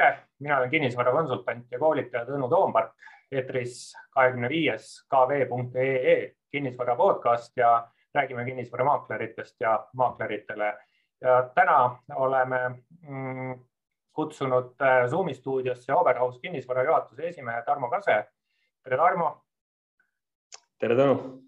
tere, mina olen kinnisvarakonsultant ja koolitaja Tõnu Toompark, eetris kahekümne viies kv.ee kinnisvara podcast ja räägime kinnisvaramaakleritest ja maakleritele. ja täna oleme mm, kutsunud äh, Zoomi stuudiosse Oberhaus kinnisvara juhatuse esimehe Tarmo Kase. tere, Tarmo. tere, Tõnu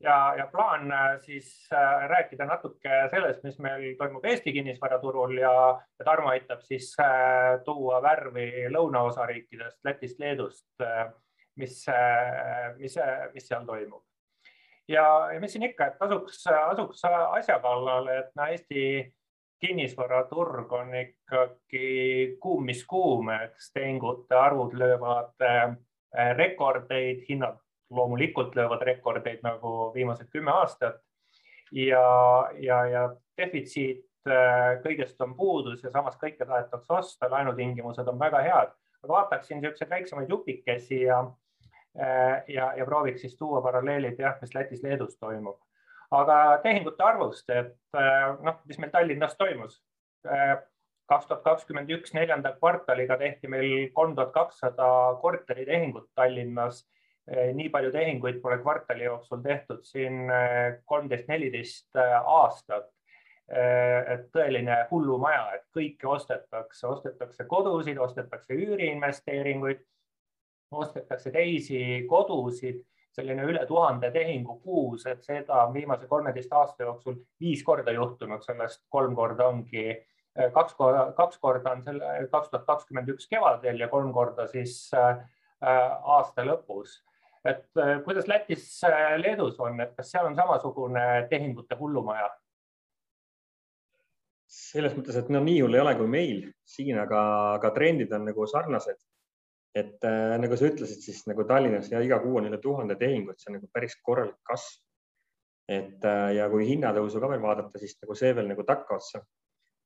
ja, ja plaan äh, siis äh, rääkida natuke sellest, mis meil toimub Eesti kinnisvaraturul ja, ja Tarmo aitab siis äh, tuua värvi lõunaosa riikidest, Lätist, Leedust, mis, mis, mis seal toimub. ja, ja mis siin ikka, et tasuks, asuks asja kallale, et no Eesti kinnisvaraturg on ikkagi kuum, mis kuum, eks tehingute arvud löövad rekordeid, hinnad loomulikult löövad rekordeid nagu viimased kümme aastat ja, ja, ja defitsiit äh, kõigest on puudus ja samas kõike tahetakse osta, laenutingimused on väga head. aga vaataksin niisuguseid väiksemaid jupikesi ja, äh, ja, ja prooviks siis tuua paralleelid jah, mis Lätis-Leedus toimub. aga tehingute arvust, et äh, noh, mis meil Tallinnas toimus kaks tuhat kakskümmend üks neljanda kvartaliga tehti meil kolm tuhat kakssada korteritehingut Tallinnas nii palju tehinguid pole kvartali jooksul tehtud siin eh, kolmteist, neliteist eh, aastat. et tõeline hullumaja, et kõike ostetakse, ostetakse kodusid, ostetakse üüriinvesteeringuid, ostetakse teisi kodusid, selline üle tuhande tehingu kuus, et seda on viimase kolmeteist aasta jooksul viis korda juhtunud, sellest kolm korda ongi kaks korda, kaks korda on selle kaks tuhat kakskümmend üks kevadel ja kolm korda siis aasta lõpus et äh, kuidas Lätis, äh, Leedus on, et kas seal on samasugune tehingute hullumaja? selles mõttes, et no nii hull ei ole kui meil siin, aga, aga trendid on nagu sarnased. et äh, nagu sa ütlesid, siis nagu Tallinnas ja iga kuu on üle tuhande tehingut, see on nagu päris korralik kasv. et äh, ja kui hinnatõusu ka veel vaadata, siis nagu see veel nagu takkaotsa.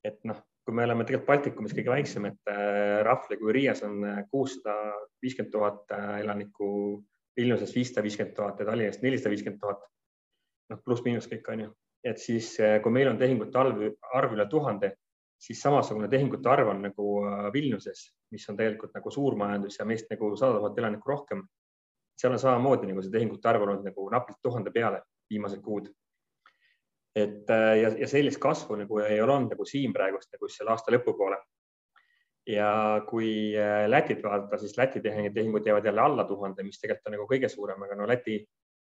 et noh, kui me oleme tegelikult Baltikumis kõige väiksem, et äh, Rahvli kui Riias on äh, kuussada viiskümmend tuhat elanikku Vilniuses viissada viiskümmend tuhat ja Tallinnas nelisada viiskümmend tuhat. noh, pluss-miinus kõik on ju, et siis eh, kui meil on tehingute arv, arv üle tuhande, siis samasugune tehingute arv on nagu äh, Vilniuses, mis on tegelikult nagu suurmajandus ja meist nagu sada tuhat elanikku rohkem. seal on samamoodi nagu see tehingute arv olnud nagu napilt tuhande peale viimased kuud. et äh, ja, ja sellist kasvu nagu ei ole olnud nagu siin praegust nagu selle aasta lõpupoole ja kui äh, Lätit vaadata, siis Läti tehingud jäävad jälle alla tuhande, mis tegelikult on nagu kõige suurem, aga no Läti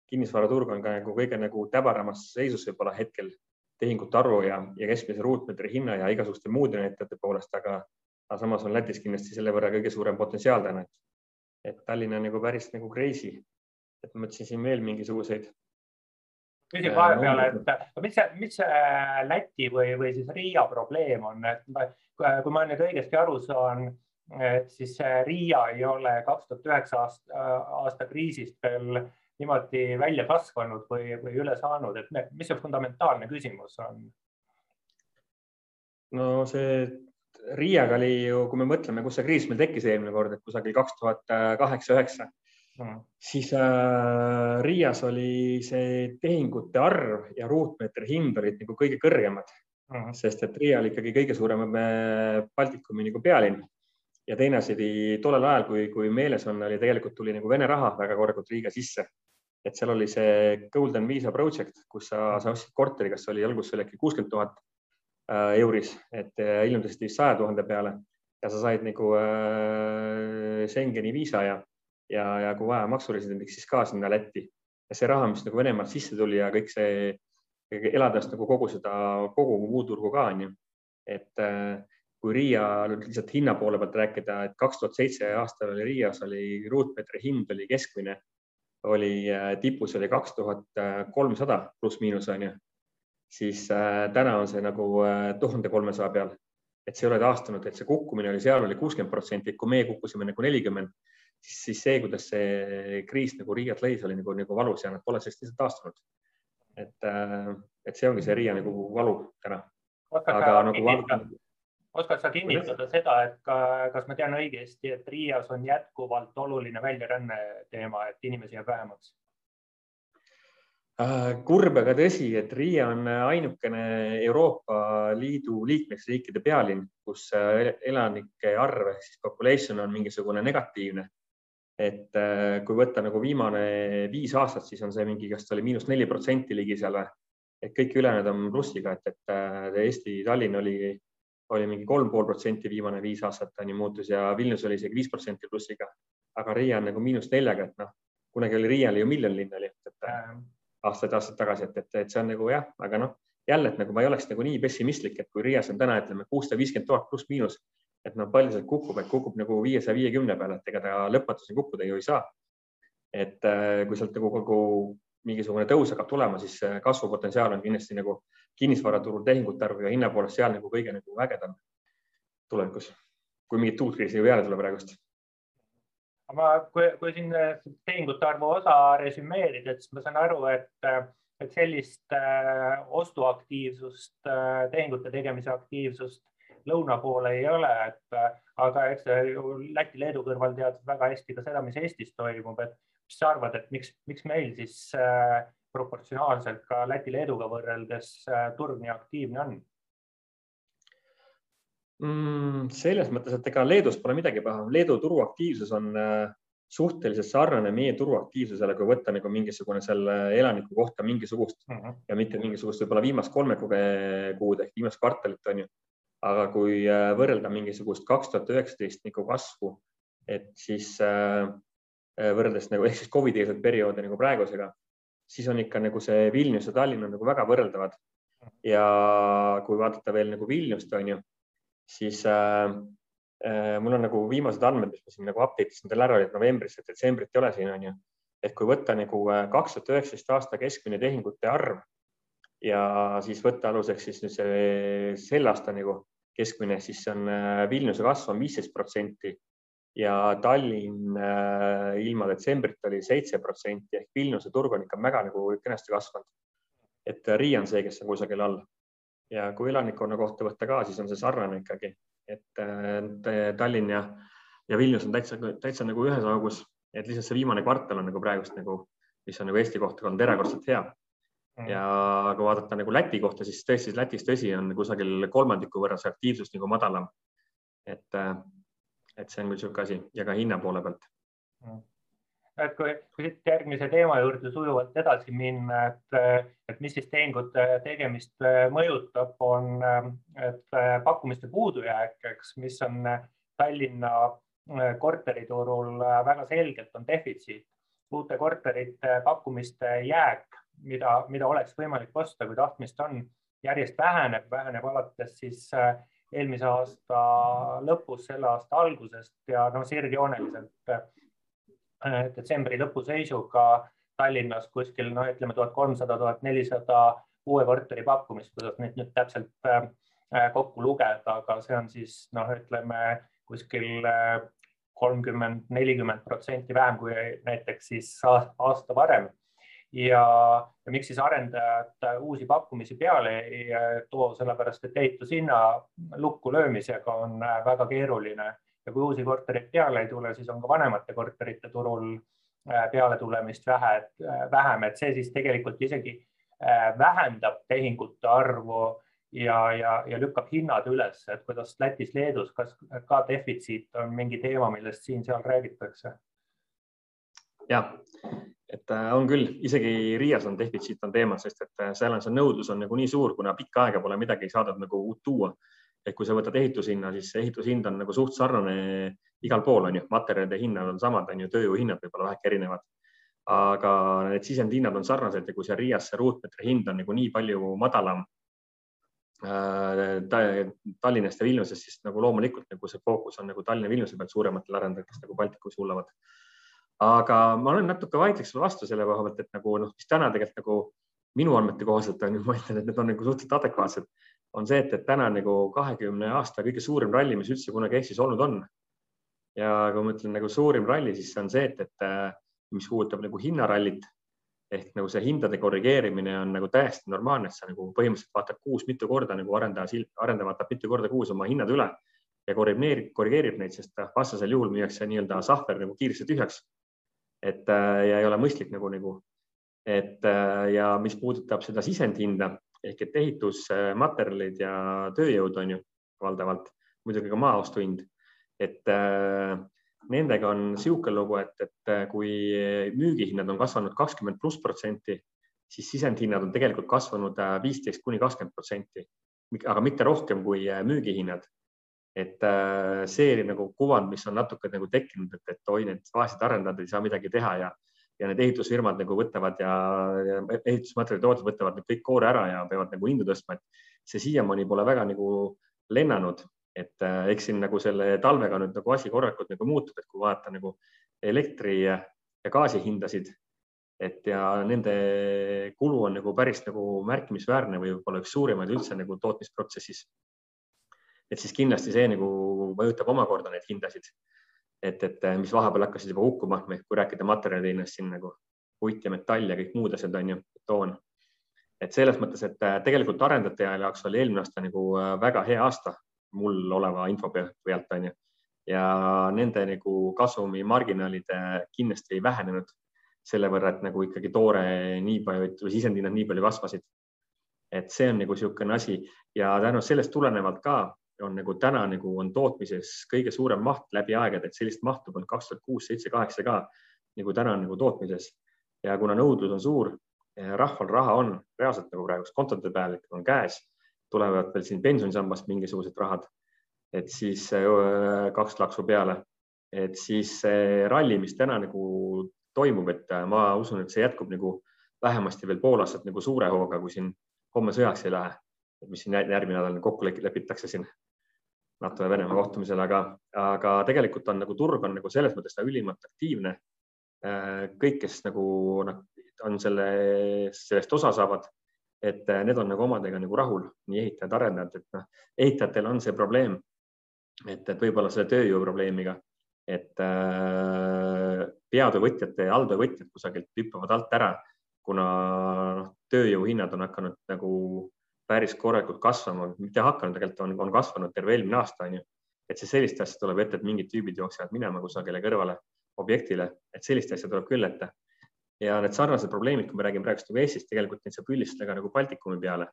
kinnisvaraturg on ka nagu kõige nagu täbaramas seisus võib-olla hetkel tehingute arvu ja, ja keskmise ruutmeetri hinna ja igasuguste muude näitajate poolest, aga, aga samas on Lätis kindlasti selle võrra kõige suurem potentsiaal täna, et, et Tallinn on nagu päris nagu crazy. et ma mõtlesin siin veel mingisuguseid küsin vahepeal, et mis see, mis see Läti või, või siis Riia probleem on, et kui ma nüüd õigesti aru saan, et siis Riia ei ole kaks tuhat üheksa aasta, aasta kriisist veel niimoodi välja kasvanud või, või üle saanud, et mis see fundamentaalne küsimus on? no see Riiaga oli ju, kui me mõtleme, kus see kriis meil tekkis eelmine kord, et kusagil kaks tuhat kaheksa, üheksa mm., siis äh, Riias oli see tehingute arv ja ruutmeetri hind olid nagu kõige kõrgemad mm., sest et Riia oli ikkagi kõige suurem äh, Baltikumi nagu pealinn. ja teine asi oli tollel ajal, kui, kui meeles on, oli tegelikult tuli nagu Vene raha väga korralikult Riiga sisse. et seal oli see Golden Visa Project, kus sa, sa ostsid korteri, kas oli alguses oli äkki kuuskümmend tuhat äh, euris, et äh, hiljem tõsteti saja tuhande peale ja sa said nagu äh, Schengeni viisa ja ja, ja kui vaja maksuresidendiks, siis ka sinna Lätti. ja see raha, mis nagu Venemaalt sisse tuli ja kõik see, elades nagu kogu seda, kogu muud turgu ka onju. et äh, kui Riia lihtsalt hinna poole pealt rääkida, et kaks tuhat seitse aastal oli Riias oli ruutmeetri hind oli keskmine, oli äh, tipus oli kaks tuhat kolmsada pluss-miinus onju, siis äh, täna on see nagu tuhande kolmesaja peal et see ei ole taastunud, et see kukkumine oli seal oli kuuskümmend protsenti, kui meie kukkusime nagu nelikümmend, siis, siis see, kuidas see kriis nagu Riiat lõis, oli nagu, nagu valus ja nad pole sellest lihtsalt taastunud. et, äh, et see ongi see Riia nagu valu täna. aga nagu oskad sa kinnitada seda, et ka, kas ma tean õigesti, et Riias on jätkuvalt oluline väljaränne teema, et inimesi jääb vähemaks? Äh, kurb, aga tõsi, et Riia on ainukene Euroopa Liidu liikmesriikide pealinn, kus elanike arv ehk siis population on mingisugune negatiivne. Et kui võtta nagu viimane viis aastat, siis on see mingi, kas ta oli miinus neli protsenti ligi seal või? et kõik ülejäänud on plussiga, et, et Eesti Tallinn oli, oli mingi kolm pool protsenti viimane viis aastat on ju muutus ja Vilnius oli isegi viis protsenti plussiga. aga Riia on nagu miinus neljaga, et noh, kunagi oli Riia oli ju miljonlinn oli, et aastaid-aastaid tagasi, et, et, et see on nagu jah, aga noh jälle, et nagu ma ei oleks nagu nii pessimistlik, et kui Riias on täna, ütleme kuussada viiskümmend tuhat pluss miinus, et no palju sealt kukub, et kukub nagu viiesaja viiekümne peale, et ega ta lõpmatuseni kukkuda ju ei saa. et äh, kui sealt nagu kogu mingisugune tõus hakkab tulema, siis kasvupotentsiaal on kindlasti nagu kinnisvaraturul tehingute arv ja hinna poolest seal nagu kõige nagu ägedam tulevikus, kui mingit uut kriisi ei ole tule praegust ma, kui, kui siin tehingute arvu osa resümeerida, siis ma saan aru, et et sellist äh, ostuaktiivsust, äh, tehingute tegemise aktiivsust lõuna poole ei ole, et äh, aga eks ju Läti-Leedu kõrval tead väga hästi ka seda, mis Eestis toimub, et mis sa arvad, et miks, miks meil siis proportsionaalselt ka Läti-Leeduga võrreldes turg nii aktiivne on? Mm, selles mõttes, et ega Leedus pole midagi paha, Leedu turuaktiivsus on suhteliselt sarnane meie turuaktiivsusele, kui võtta nagu mingisugune selle elaniku kohta mingisugust mm -hmm. ja mitte mingisugust võib-olla viimast kolme kuud ehk viimast kvartalit on ju. Aga kui äh, võrrelda mingisugust kaks tuhat üheksateist nagu kasvu, et siis äh, äh, võrreldes nagu ehk siis Covidi eelset perioodi nagu praegusega, siis on ikka nagu see Vilnius ja Tallinn on nagu väga võrreldavad. ja kui vaadata veel nagu Vilniust on ju, siis äh, Äh, mul on nagu viimased andmed, mis ma siin nagu update isin teile ära, olid novembris, et detsembrit ei ole siin on ju. et kui võtta nagu kaks tuhat üheksateist aasta keskmine tehingute arv ja siis võtta aluseks siis nüüd see selle aasta nagu keskmine, siis on äh, Vilniuse kasv on viisteist protsenti ja Tallinn ilma detsembrit oli seitse protsenti ehk Vilniuse turg on ikka väga nagu kenasti kasvanud. et Riia on see, kes on kusagil all ja kui elanikkonna kohta võtta ka, siis on see sarnane ikkagi et Tallinn ja, ja Vilnius on täitsa, täitsa nagu ühes augus, et lihtsalt see viimane kvartal on nagu praegust nagu, mis on nagu Eesti kohta olnud erakordselt hea. Ja kui vaadata nagu Läti kohta, siis tõesti Lätis tõsi on kusagil kolmandiku võrra see aktiivsus nagu madalam. et, et see on küll niisugune asi ja ka hinna poole pealt mm et kui, kui siit järgmise teema juurde sujuvalt edasi minna, et, et mis siis tehingute tegemist mõjutab, on et pakkumiste puudujääk, eks, mis on Tallinna korteriturul väga selgelt on defitsiit. uute korterite pakkumiste jääk, mida, mida oleks võimalik osta, kui tahtmist on, järjest väheneb, väheneb alates siis eelmise aasta lõpus, selle aasta algusest ja noh, sirgjooneliselt Äh, detsembri lõpu seisuga Tallinnas kuskil noh, ütleme tuhat kolmsada, tuhat nelisada uue korteri pakkumist, kuidas neid nüüd täpselt äh, kokku lugeda, aga see on siis noh, ütleme kuskil äh, kolmkümmend, nelikümmend protsenti vähem kui näiteks siis aasta varem. Ja, ja miks siis arendajad uusi pakkumisi peale ei too, sellepärast et ehitushinna lukku löömisega on väga keeruline. Ja kui uusi kortereid peale ei tule, siis on ka vanemate korterite turul äh, pealetulemist vähe, äh, vähem, et see siis tegelikult isegi äh, vähendab tehingute arvu ja, ja, ja lükkab hinnad üles, et kuidas Lätis, Leedus, kas ka defitsiit on mingi teema, millest siin-seal räägitakse? ja, et on küll, isegi Riias on defitsiit on teema, sest et seal on see nõudlus on nagu nii suur, kuna pikka aega pole midagi saadud nagu uut tuua et kui sa võtad ehitushinna, siis ehitushind on nagu suht sarnane igal pool on ju, materjalide hinnad on samad, on ju, tööjõuhinnad võib-olla väheke erinevad. aga need sisendhinnad on sarnased ja kui seal Riias see ruutmeetri hind on nagu nii palju madalam äh, Tallinnast ja Vilniusest, siis nagu loomulikult nagu see fookus on nagu Tallinna, Vilniuse peal suurematel arendajatel nagu Baltikumis hullavad. Aga ma olen natuke vaidleks vastu selle koha pealt, et nagu noh, mis täna tegelikult nagu minu andmete kohaselt on ma ütlen, et need on nagu suhteliselt adekvaatsed on see, et, et täna nagu kahekümne aasta kõige suurem ralli, mis üldse kunagi Eestis olnud on. ja kui ma ütlen nagu suurim ralli, siis see on see, et, et äh, mis puudutab nagu hinnarallit ehk nagu see hindade korrigeerimine on nagu täiesti normaalne, et sa nagu põhimõtteliselt vaatad kuus mitu korda nagu arendaja, arendaja vaatab mitu korda kuus oma hinnad üle ja korrigeerib, korrigeerib neid, sest vastasel juhul müüakse nii-öelda sahver nagu kiiresti tühjaks. Et äh, ja ei ole mõistlik nagu, nagu, et äh, ja mis puudutab seda sisendhinda ehk et ehitusmaterjalid ja tööjõud on ju valdavalt muidugi ka maaostu hind. et äh, nendega on niisugune lugu, et, et kui müügihinnad on kasvanud kakskümmend pluss protsenti, siis sisendhinnad on tegelikult kasvanud viisteist kuni kakskümmend protsenti, aga mitte rohkem kui müügihinnad. Et see nagu kuvand, mis on natuke nagu tekkinud, et, et oi, need vaesed arendajad ei saa midagi teha ja ja need ehitusfirmad nagu võtavad ja, ja ehitusmaterjali tootjad võtavad kõik koore ära ja peavad nagu hindu tõstma, et see siiamaani pole väga nagu lennanud, et äh, eks siin nagu selle talvega nüüd nagu asi korralikult nagu muutub, et kui vaadata nagu elektri ja gaasi hindasid, et ja nende kulu on nagu päris nagu märkimisväärne või võib-olla üks suurimaid üldse nagu tootmisprotsessis. Et siis kindlasti see nagu mõjutab omakorda neid hindasid et, et eh, mis vahepeal hakkasid juba hukkuma, kui rääkida materjalide hinnast siin nagu puit ja metall ja kõik muud asjad on ju, betoon. et selles mõttes, et eh, tegelikult arendajate jaoks oli eelmine aasta nagu eh, väga hea aasta mul oleva info pealt on ju ja nende nagu kasumimarginaalid kindlasti ei vähenenud selle võrra, et nagu ikkagi toore nii palju või sisendhinnad nii palju kasvasid. et see on nagu niisugune asi ja tänu sellest tulenevalt ka on nagu täna nagu on tootmises kõige suurem maht läbi aegade, et sellist mahtu polnud kaks tuhat kuus, seitse, kaheksa ka nagu täna on nagu tootmises. ja kuna nõudlus on suur, rahval raha on reaalselt nagu praegust kontode peal on käes, tulevad veel siin pensionisambast mingisugused rahad, et siis äh, kaks laksu peale, et siis see ralli, mis täna nagu toimub, et äh, ma usun, et see jätkub nagu vähemasti veel pool aastat nagu suure hooga, kui siin homme sõjaks ei lähe, mis siin järgmine nädal kokku lepitakse siin NATO ja Venemaa kohtumisel, aga, aga tegelikult on nagu turg on nagu selles mõttes ülimalt aktiivne. Äh, kõik, kes nagu on selle, sellest osa saavad, et äh, need on nagu omadega nagu rahul, nii ehitajad, arendajad, et noh, ehitajatel on see probleem, et, et võib-olla selle tööjõu probleemiga, et äh, peatöövõtjate ja alltöövõtjad kusagilt hüppavad alt ära, kuna noh, tööjõuhinnad on hakanud nagu päris korralikult kasvama, mitte hakanud, tegelikult on, on kasvanud terve eelmine aasta, on ju. et siis sellist asja tuleb ette, et mingid tüübid jooksevad minema kusagile kõrvale objektile, et sellist asja tuleb küll ette. ja need sarnased probleemid, kui me räägime praegust nagu Eestist, tegelikult neid saab üldistada ka nagu Baltikumi peale.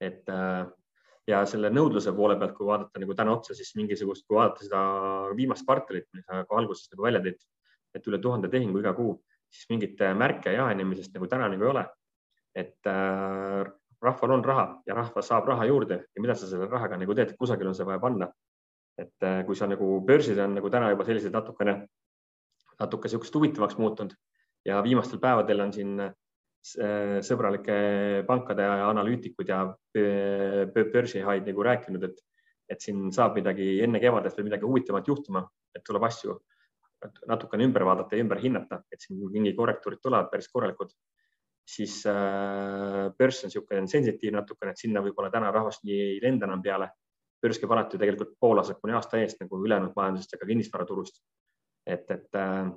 et äh, ja selle nõudluse poole pealt, kui vaadata nagu täna otsa, siis mingisugust, kui vaadata seda viimast kvartalit, mis sa ka alguses nagu välja tõid, et üle tuhande tehingu iga kuu, siis mingit märke jaenemisest nagu täna nagu ei ole et äh, rahval on raha ja rahvas saab raha juurde. Ja mida sa selle rahaga nagu teed, kusagil on see vaja panna. et äh, kui sa nagu börsid on nagu täna juba sellised natukene, natuke niisugust huvitavaks muutunud ja viimastel päevadel on siin äh, sõbralike pankade analüütikud ja börsihaid nagu rääkinud, et, et siin saab midagi enne kevadet või midagi huvitavat juhtuma, et tuleb asju natukene ümber vaadata ja ümber hinnata, et siin mingi korrektuurid tulevad päris korralikud siis äh, börs on niisugune sensitiivne natukene, et sinna võib-olla täna rahvast nii ei lenda enam peale. börs käib alati tegelikult pool aastat kuni aasta eest nagu ülejäänud majandusest ja ka kinnisvaraturust. et, et äh,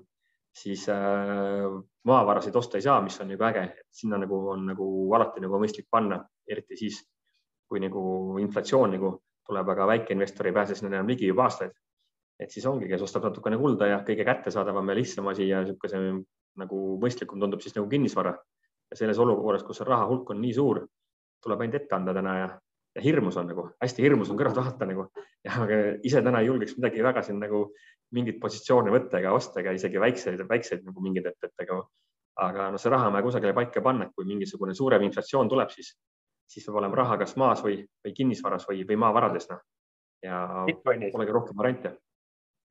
siis äh, maavarasid osta ei saa, mis on nagu äge, et sinna nagu on nagu alati nagu mõistlik panna, eriti siis, kui nagu inflatsioon nagu tuleb, aga väikeinvestor ei pääse sinna enam ligi juba aastaid. et siis ongi, kes ostab natukene kulda ja kõige kättesaadavam ja lihtsam asi ja niisuguse nagu mõistlikum tundub siis nagu kinnisvara ja selles olukorras, kus raha hulk on nii suur, tuleb ainult ette anda täna ja, ja hirmus on nagu, hästi hirmus on kõrvalt vaadata nagu ja ise täna ei julgeks midagi väga siin nagu mingeid positsioone võtta ega osta ega isegi väikseid, väikseid nagu mingeid, et, et ega aga no see raha on vaja kusagile paika panna, et kui mingisugune suurem inflatsioon tuleb, siis, siis peab olema raha kas maas või, või kinnisvaras või, või maavarades noh. ja polegi rohkem variante.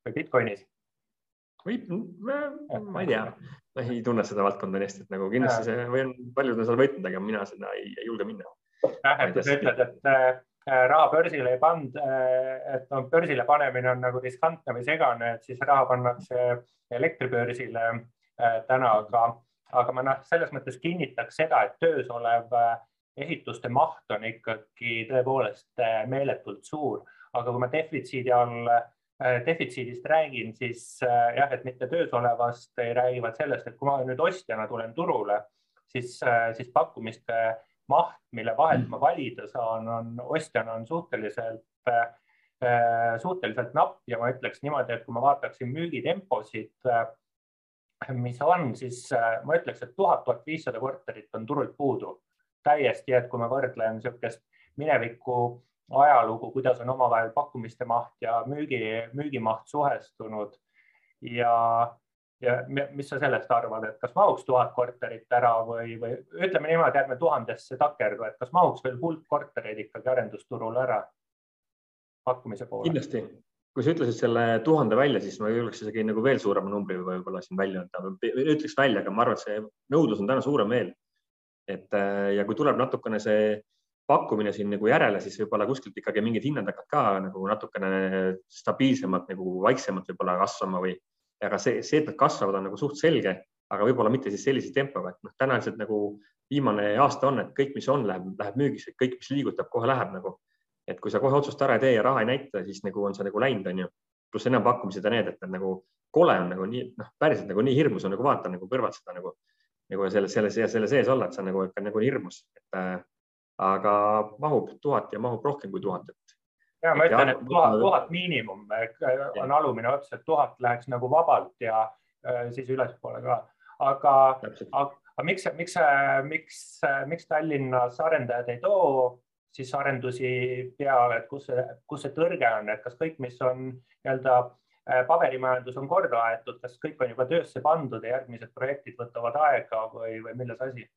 või Bitcoinis või ma, ma ei tea, ma ei tunne seda valdkonda nii hästi, et nagu kindlasti see või on, paljud on seal võitnud, aga mina seda ei, ei julge minna. jah, et kui sa ütled, et äh, raha börsile ei pand, äh, et no börsile panemine on nagu riskantne või segane, et siis raha pannakse elektribörsile äh, täna, aga, aga ma noh, selles mõttes kinnitaks seda, et töös olev ehituste maht on ikkagi tõepoolest meeletult suur, aga kui ma defitsiidi all Äh, defitsiidist räägin, siis äh, jah, et mitte töös olevast, räägi, vaid sellest, et kui ma nüüd ostjana tulen turule, siis, äh, siis pakkumiste maht, mille vahelt ma valida saan, on ostjana on suhteliselt, suhteliselt napp. Ja ma ütleks niimoodi, et kui ma vaataksin müügitemposid, mis on, siis ma ütleks, et tuhat, tuhat viissada korterit on turult puudu. Täiesti, et kui ma võrdlen niisugust mineviku ajalugu, kuidas on omavahel pakkumiste maht ja müügi, müügimaht suhestunud ja ja mis sa sellest arvad, et kas mahuks tuhat korterit ära või, või ütleme niimoodi, ärme tuhandesse takerdu, et kas mahuks veel hulk kortereid ikkagi arendusturul ära pakkumise poole? kindlasti, kui sa ütlesid selle tuhande välja, siis ma julgeks isegi nagu veel suurema numbri võib-olla siin välja öelda, ütleks välja, aga ma arvan, et see nõudlus on täna suurem veel. et ja kui tuleb natukene see pakkumine siin nagu järele, siis võib-olla kuskilt ikkagi mingid hinnad hakkavad ka nagu natukene stabiilsemalt nagu vaiksemalt võib-olla kasvama või aga see, see, et nad kasvavad, on nagu suht selge, aga võib-olla mitte siis sellise tempoga, et noh, täna lihtsalt nagu viimane aasta on, et kõik, mis on, läheb, läheb müügisse, kõik, mis liigutab, kohe läheb nagu. et kui sa kohe otsust ära ei tee ja raha ei näita, siis nagu on see nagu läinud, onju. pluss enampakkumised ja need, et nagu kole on nagu nii, noh, päriselt nagu nii hirmus on nagu vaata nagu kõrvalt seda nagu, nagu selle, selle, selle sees olla, et see on nagu ikka nagu hirmus, et äh, aga mahub tuhat ja mahub rohkem kui tuhat, et ja ma ütlen, et tuhat, tuhat miinimum on alumine ots, et tuhat läheks nagu vabalt ja äh, siis ülespoole ka. aga, aga miks, miks, miks, miks Tallinnas arendajad ei too siis arendusi peale, et kus see, kus see tõrge on, et kas kõik, mis on nii-öelda äh, paberimajandus on korda aetud, kas kõik on juba töösse pandud ja järgmised projektid võtavad aega või, või milles asi?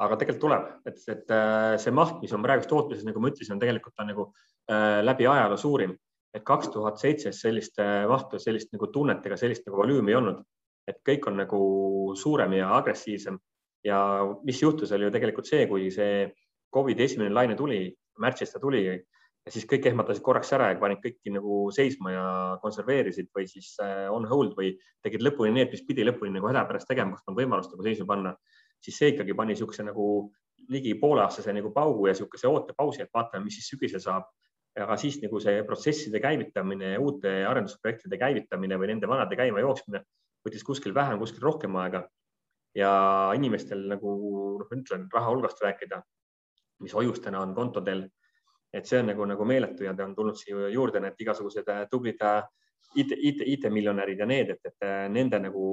Aga tegelikult tuleb, et, et äh, see maht, mis on praegu tootmises, nagu ma ütlesin, on tegelikult on nagu äh, läbi ajaloo suurim, et kaks tuhat seitse sellist äh, mahtu, sellist nagu tunnet ega sellist nagu volüümi ei olnud, et kõik on nagu suurem ja agressiivsem. Ja mis juhtus, oli ju tegelikult see, kui see Covidi esimene laine tuli, märtsis ta tuli ja siis kõik ehmatasid korraks ära ja panid kõiki nagu seisma ja konserveerisid või siis on hold või tegid lõpuni need, mis pidi lõpuni nagu hädapärast tegema, kus on võimalust nagu seisma panna siis see ikkagi pani niisuguse nagu ligi pooleaastase nagu paugu ja niisuguse ootepausi, et vaatame, mis siis sügisel saab. aga siis nagu see protsesside käivitamine, uute arendusprojektide käivitamine või nende vanade käima jooksmine võttis kuskil vähem, kuskil rohkem aega. ja inimestel nagu noh, ütlen raha hulgast rääkida, mis hoiustena on kontodel, et see on nagu, nagu meeletu ja ta on tulnud siia juurde need igasugused tublid IT, IT, IT-miljonärid ja need, et, et nende nagu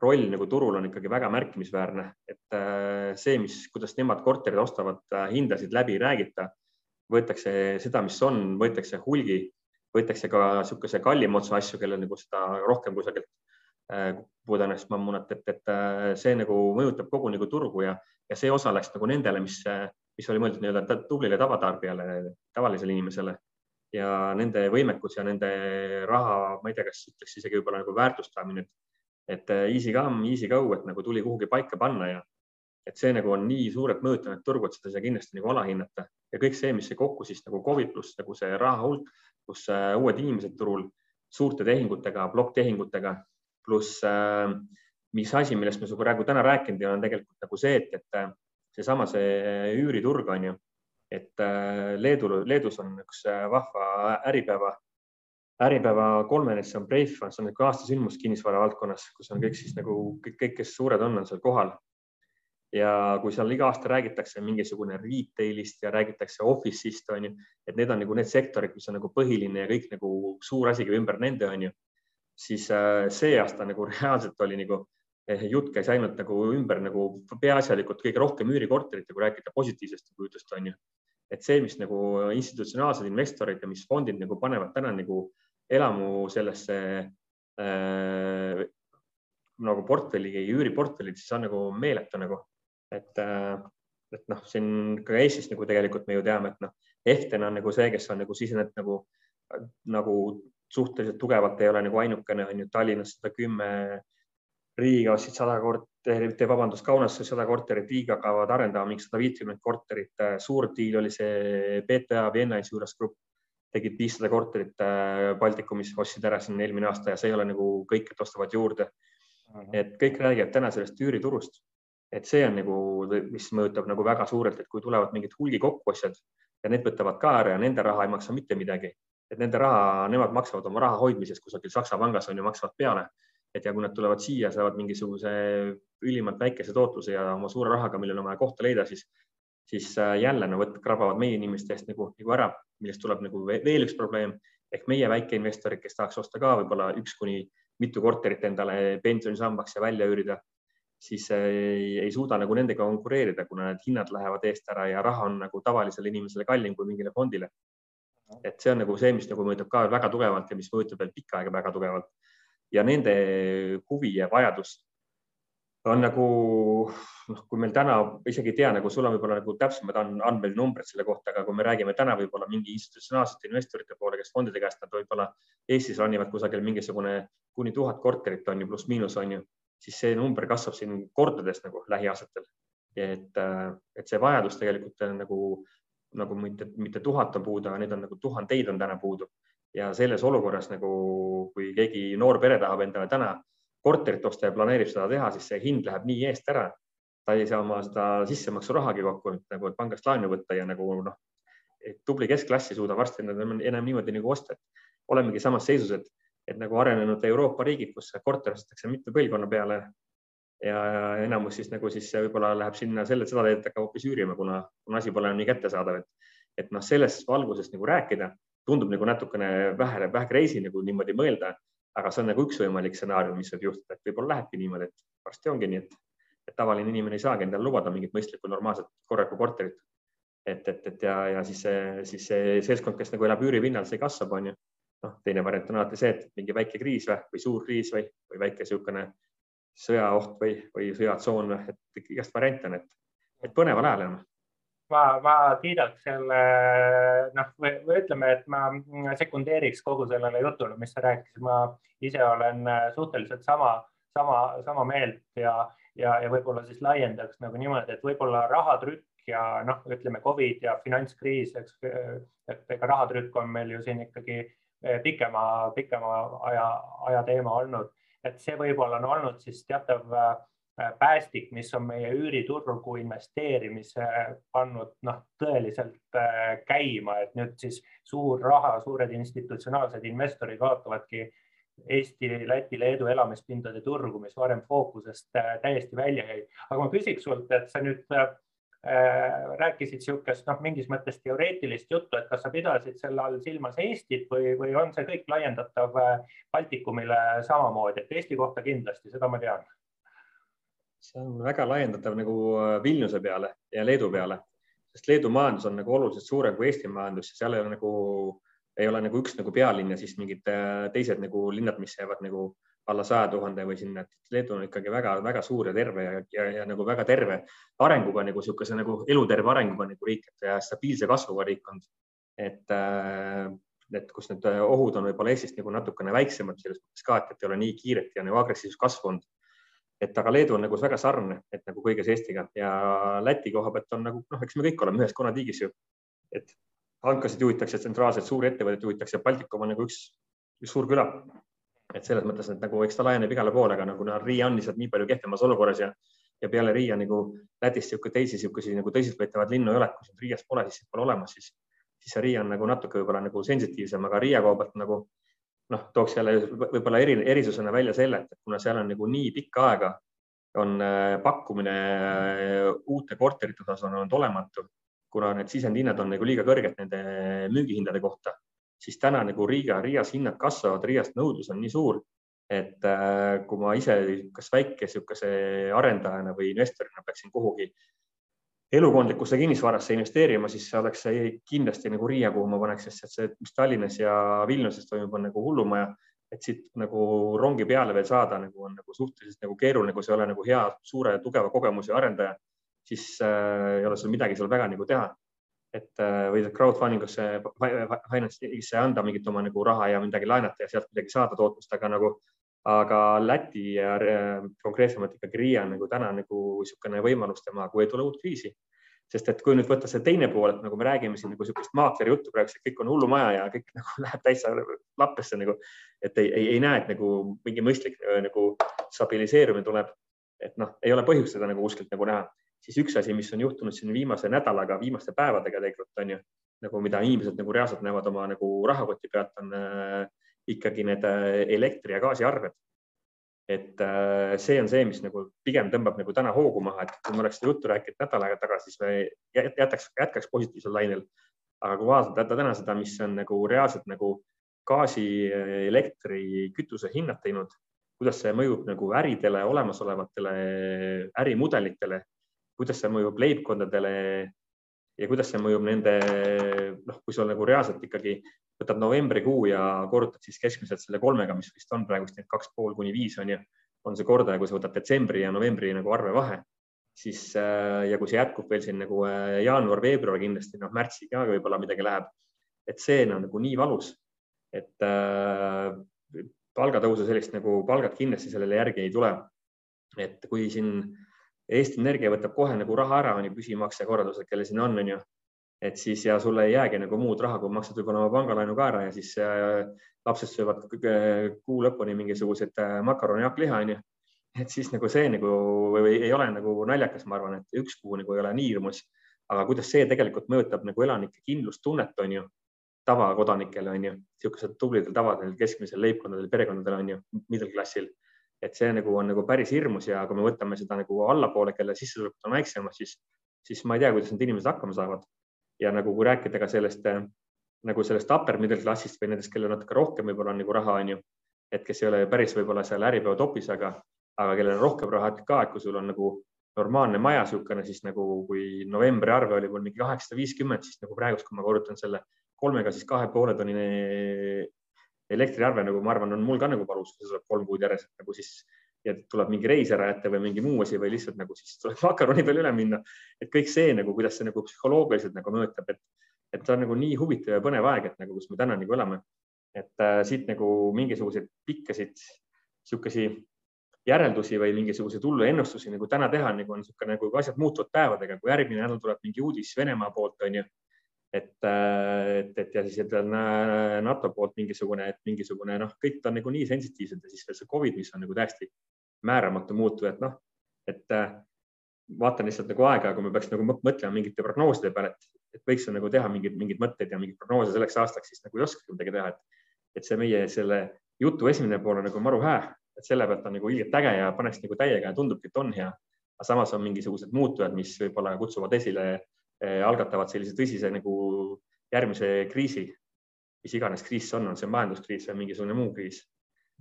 roll nagu turul on ikkagi väga märkimisväärne, et äh, see, mis, kuidas nemad korterid ostavad, äh, hindasid läbi ei räägita, võetakse seda, mis on, võetakse hulgi, võetakse ka niisuguse kallima otsa asju, kellel nagu seda rohkem kusagilt äh, pudenest mammunat, et, et see nagu mõjutab kogu nagu turgu ja, ja see osa läks nagu nendele, mis, mis oli mõeldud nii-öelda tublile tavatarbijale, tavalisele inimesele. Ja nende võimekus ja nende raha, ma ei tea, kas ütleks isegi võib-olla nagu väärtustamine, et et äh, easy come, easy go, et nagu tuli kuhugi paika panna ja et see nagu on nii suurelt mõjutanud turgu, et seda ei saa kindlasti nagu alahinnata. Ja kõik see, mis see kokku siis nagu Covid pluss nagu see raha hulk, pluss äh, uued inimesed turul suurte tehingutega, plokktehingutega, pluss äh, mis asi, millest me sinuga praegu täna rääkinud ja on tegelikult nagu see, et, et äh, seesama see üüriturg on ju, et äh, Leedu, Leedus on üks vahva Äripäeva Äripäeva see on see on niisugune aastasündmus kinnisvara valdkonnas, kus on kõik siis nagu kõik, kõik, kes suured on, on seal kohal. ja kui seal iga aasta räägitakse mingisugune retail'ist ja räägitakse office'ist on ju, et need on nagu need sektorid, mis on nagu põhiline ja kõik nagu suur asi käib ümber nende on ju, siis äh, see aasta nagu reaalselt oli nagu eh, jutt käis ainult nagu ümber nagu peaasjalikult kõige rohkem üürikorterit ja kui rääkida positiivsest jutust on ju, et see, mis nagu institutsionaalsed investorid ja mis fondid nagu panevad täna nagu elamu sellesse äh, nagu portfelli, üüriportfelli, siis on nagu meeletu nagu, et äh,, et noh, siin ka Eestis nagu tegelikult me ju teame, et noh, Ehten on nagu see, kes on nagu sisenenud nagu, nagu suhteliselt tugevalt ei ole nagu ainukene on ju Tallinnas sada kümme, Riiga ostsid sada korterit, vabandust, Kaunasse sada korterit, Riiga hakkavad arendama mingi sada viitkümmet korterit. suur diil oli see BTA Vienna Insurance Group tegid viissada korterit äh, Baltikumis, ostsid ära siin eelmine aasta ja see ei ole nagu kõik, et ostavad juurde. et kõik räägivad täna sellest üüriturust, et see on nagu, mis mõjutab nagu väga suurelt, et kui tulevad mingid hulgi kokkuostjad ja need võtavad ka ära ja nende raha ei maksa mitte midagi, et nende raha, nemad maksavad oma raha hoidmisest kusagil Saksa pangas on ju, maksavad peale. et ja kui nad tulevad siia, saavad mingisuguse ülimalt väikese tootluse ja oma suure rahaga, millel on vaja kohta leida, siis siis äh, jälle no võt, krabavad meie inimeste eest nagu, nagu ära, millest tuleb nagu veel üks probleem ehk meie väikeinvestorid, kes tahaks osta ka võib-olla üks kuni mitu korterit endale pensionisambaks ja välja üürida, siis ei, ei suuda nagu nendega konkureerida, kuna need hinnad lähevad eest ära ja raha on nagu tavalisele inimesele kallim kui mingile fondile. et see on nagu see, mis nagu mõjutab ka väga tugevalt ja mis mõjutab veel pikka aega väga tugevalt. ja nende huvi ja vajadus on nagu noh, kui meil täna isegi ei tea, nagu sul on võib-olla nagu täpsemad andmed, numbrid selle kohta, aga kui me räägime täna võib-olla mingi institutsionaalsete investorite poole, kes fondide käest nad võib-olla Eestis ronivad kusagil mingisugune kuni tuhat korterit on ju, pluss-miinus on ju, siis see number kasvab siin kordades nagu lähiaastatel. et, et see vajadus tegelikult nagu, nagu mitte, mitte tuhat on puudu, aga neid on nagu tuhandeid on täna puudu ja selles olukorras nagu, kui keegi noor pere tahab endale täna korterit osta ja planeerib seda teha, siis see hind läheb nii eest ära. ta ei saa oma seda sissemaksurahagi kokku, nagu et pangast laenu võtta ja nagu noh, tubli keskklass ei suuda varsti enam, enam niimoodi nagu osta, olemegi samas seisus, et, et nagu arenenud Euroopa riigid, kus korter ostetakse mitme põlvkonna peale ja enamus siis nagu siis võib-olla läheb sinna selle, seda teed hakkab hoopis üürima, kuna, kuna asi pole enam nii kättesaadav, et, et noh, selles valguses nagu rääkida tundub nagu natukene vähe, vähe crazy nagu niimoodi mõelda aga see on nagu üks võimalik stsenaarium, mis võib juhtuda, et võib-olla lähebki niimoodi, et varsti ongi nii, et, et tavaline inimene ei saagi endale lubada mingit mõistlikku, normaalset, korralikku korterit. et, et, et ja, ja siis see, siis see seltskond, kes nagu elab üüripinnal, see kasvab, on ju. noh, teine variant on alati see, et mingi väike kriis või, või suur kriis või, või väike niisugune sõjaoht või, või sõjatsoon, et igast variante on, et, et põneval ajal elame ma, ma kiidaks selle, noh, või ütleme, et ma sekundeeriks kogu sellele jutule, mis sa rääkisid, ma ise olen suhteliselt sama, sama, sama meelt ja, ja, ja võib-olla siis laiendaks nagu niimoodi, et võib-olla rahatrükk ja noh, ütleme Covid ja finantskriis, eks, et ega rahatrükk on meil ju siin ikkagi pikema, pikema aja, aja teema olnud, et see võib-olla on olnud siis teatav äh, Äh, päästik, mis on meie üüriturgu investeerimise pannud noh, tõeliselt äh, käima, et nüüd siis suur raha, suured institutsionaalsed investorid vaatavadki Eesti, Läti, Leedu elamispindade turgu, mis varem fookusest äh, täiesti välja jäi. aga ma küsiks sult, et sa nüüd äh, rääkisid niisugust noh, mingis mõttes teoreetilist juttu, et kas sa pidasid selle all silmas Eestit või, või on see kõik laiendatav Baltikumile samamoodi, et Eesti kohta kindlasti, seda ma tean see on väga laiendatav nagu äh, Vilniuse peale ja Leedu peale, sest Leedu majandus on nagu oluliselt suurem kui Eesti majandus ja seal ei ole nagu, ei ole nagu üks nagu pealinn ja siis mingid äh, teised nagu linnad, mis jäävad nagu alla saja tuhande või sinna, et Leedu on ikkagi väga-väga suur ja terve ja, ja, ja nagu väga terve arenguga nagu niisuguse nagu eluterve arenguga nagu riik ja stabiilse kasvuga riik on. et, äh, et kus need ohud on võib-olla Eestist nagu natukene väiksemad selles mõttes ka, et, et ei ole nii kiiret ja nagu agressiivset kasvu olnud et aga Leedu on nagu väga sarnane, et nagu kõiges Eestiga ja Läti koha pealt on nagu noh, eks me kõik oleme ühes konnatiigis ju. et hankasid juhitakse tsentraalselt, suuri ettevõtteid juhitakse, Baltikum on nagu üks, üks suur küla. et selles mõttes, et nagu eks ta laieneb igale poole, aga nagu Riia on lihtsalt nii palju kehvemas olukorras ja, ja peale Riia nagu Lätis niisugune teisi niisuguseid nagu tõsiseltvõetavaid linnu ei ole, kui sind Riias pole, siis pole olemas, siis, siis see Riia on nagu natuke võib-olla nagu sensitiivsem, aga Riia koha pealt nagu noh, tooks jälle võib-olla eri, erisusena välja selle, et kuna seal on nagu nii pikka aega on äh, pakkumine äh, uute korterite osas on olnud olematu, kuna need sisendhinnad on nagu liiga kõrged nende müügihindade kohta, siis täna nagu Riga, Riias hinnad kasvavad, Riiast nõudlus on nii suur, et äh, kui ma ise kas väike niisuguse arendajana või investorina peaksin kuhugi elukondlikusse kinnisvarasse investeerima, siis see oleks see kindlasti nagu Riia, kuhu ma paneks, sest see, mis Tallinnas ja Vilniuses toimub, on nagu hullumaja. et siit nagu rongi peale veel saada nagu on nagu suhteliselt nagu keeruline, kui sa ei ole nagu hea, suure, tugeva kogemusega arendaja, siis äh, ei ole sul midagi seal väga nagu teha. et äh, või crowdfunding usse, finance'isse anda mingit oma nagu raha ja midagi laenata ja sealt midagi saada tootlust, aga nagu aga Läti ja äh, konkreetsemalt ikkagi Riia nagu täna nagu niisugune võimalus tema, kui ei tule uut kriisi. Sest et kui nüüd võtta see teine pool, et nagu me räägime siin nagu niisugust maakleri juttu praegu, et kõik on hullumaja ja kõik nagu läheb täitsa lappesse nagu, et ei, ei, ei näe, et nagu mingi mõistlik äh, nagu stabiliseerumine tuleb. et noh, ei ole põhjust seda nagu kuskilt nagu näha, siis üks asi, mis on juhtunud siin viimase nädalaga, viimaste päevadega tegelikult on ju nagu, mida inimesed nagu reaalselt näevad oma nagu rahakoti pealt, on äh, ikkagi need äh, elektri ja gaasiarved. Et äh, see on see, mis nagu pigem tõmbab nagu täna hoogu maha, et kui me oleks seda juttu rääkinud nädal aega tagasi, siis me jätaks, jätkaks positiivsel lainel. aga kui vaadata täna seda, mis on nagu reaalselt nagu gaasi, elektri, kütuse hinnad teinud, kuidas see mõjub nagu äridele, olemasolevatele ärimudelitele, kuidas see mõjub leibkondadele ja kuidas see mõjub nende, noh, kui sul nagu reaalselt ikkagi võtad novembrikuu ja korrutad siis keskmiselt selle kolmega, mis vist on praegust et kaks pool kuni viis on ju, on see kordaja, kui sa võtad detsembri ja novembri nagu arvevahe, siis äh, ja kui see jätkub veel siin nagu äh, jaanuar-veebruar kindlasti, noh märtsi ka võib-olla midagi läheb, et see on nagu nii valus, et äh, palgatõusu sellist nagu palgad kindlasti sellele järgi ei tule. et kui siin Eesti Energia võtab kohe nagu raha ära, on ju püsimaksekorraldused, kellel siin on, on ju, et siis ja sulle ei jäägi nagu muud raha, kui maksad võib-olla oma pangalaenu ka ära ja siis äh, lapsed söövad kuu lõpuni mingisuguseid äh, makaroni, hakkliha, onju. et siis nagu see nagu või ei ole nagu naljakas, ma arvan, et üks kuu nagu ei ole nii hirmus, aga kuidas see tegelikult mõjutab nagu elanike kindlustunnet, onju, tavakodanikele onju, niisugused tublidel tavadel, keskmisel leibkondadel, perekondadel onju, middle klassil. Et see nagu on nagu päris hirmus ja kui me võtame seda nagu allapoole, kelle sissetulekud on väiksemad, siis, siis ma ei tea, kuidas need inimesed hakkama saavad ja nagu kui rääkida ka sellest äh, nagu sellest upper middle klassist või nendest, kellel natuke rohkem võib-olla on nagu raha, on ju, et kes ei ole päris võib-olla seal Äripäeva topis, aga, aga kellel on rohkem raha ka, et kui sul on nagu normaalne maja niisugune, siis nagu kui novembri arve oli mul mingi kaheksasada viiskümmend, siis nagu praegust, kui ma korrutan selle kolmega, siis kahe poole tonnine elektriarve nagu ma arvan, on mul ka nagu valus, see tuleb kolm kuud järjest nagu siis ja tuleb mingi reis ära jätta või mingi muu asi või lihtsalt nagu siis tuleb makaroni peale üle minna. et kõik see nagu, kuidas see nagu psühholoogiliselt nagu mõjutab, et, et see on nagu nii huvitav ja põnev aeg, et nagu, kus me täna nagu elame. et äh, siit nagu mingisuguseid pikkasid sihukesi järeldusi või mingisuguseid hullu ennustusi nagu täna teha, nagu on niisugune, nagu asjad muutuvad päevadega, kui järgmine nädal tuleb mingi uudis Venemaa poolt, on ju et, äh, et, et ja siis et NATO poolt mingisugune, et mingisugune noh, kõik ta on nagu nii sensitiivsed ja siis veel see Covid, mis on nagu täiesti määramatu muutuja, et noh, et äh, vaatan lihtsalt nagu aega, kui me peaks nagu mõtlema mingite prognooside peale, et, et võiks nagu teha mingeid, mingeid mõtteid ja mingeid prognoose selleks aastaks, siis nagu ei oskagi midagi teha, et, et see meie selle jutu esimene pool on nagu maru hää, et selle pealt on nagu ilgelt äge ja paneks nagu täiega ja tundubki, et on hea. aga samas on mingisugused muutujad, mis võib-olla kutsuvad esile algatavad sellise tõsise nagu järgmise kriisi, mis iganes kriis see on, on see majanduskriis või mingisugune muu kriis.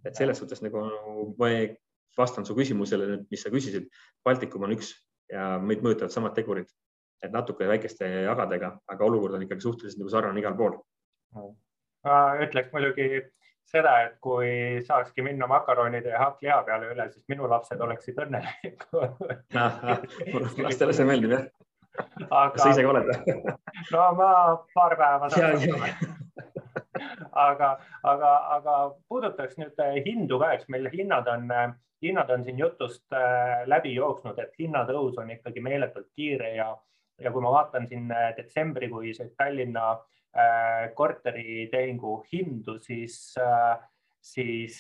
et selles suhtes nagu ma vastan su küsimusele, mis sa küsisid. Baltikum on üks ja meid mõjutavad samad tegurid, et natuke väikeste jagadega, aga olukord on ikkagi suhteliselt nagu sarnane igal pool. ma ütleks muidugi seda, et kui saakski minna makaronide ja hakkliha peale üle, siis minu lapsed oleksid õnnelikud lastele see meeldib jah aga.... sa ise ka oled? No ma paar päeva saan aga, aga, aga puudutaks nüüd hindu ka, eks meil hinnad on hinnad on siin jutust äh, läbi jooksnud, et hinnatõus on ikkagi meeletult kiire ja, ja kui ma vaatan siin äh, detsembrikuiseid Tallinna äh, korteritehingu hindu, siis siis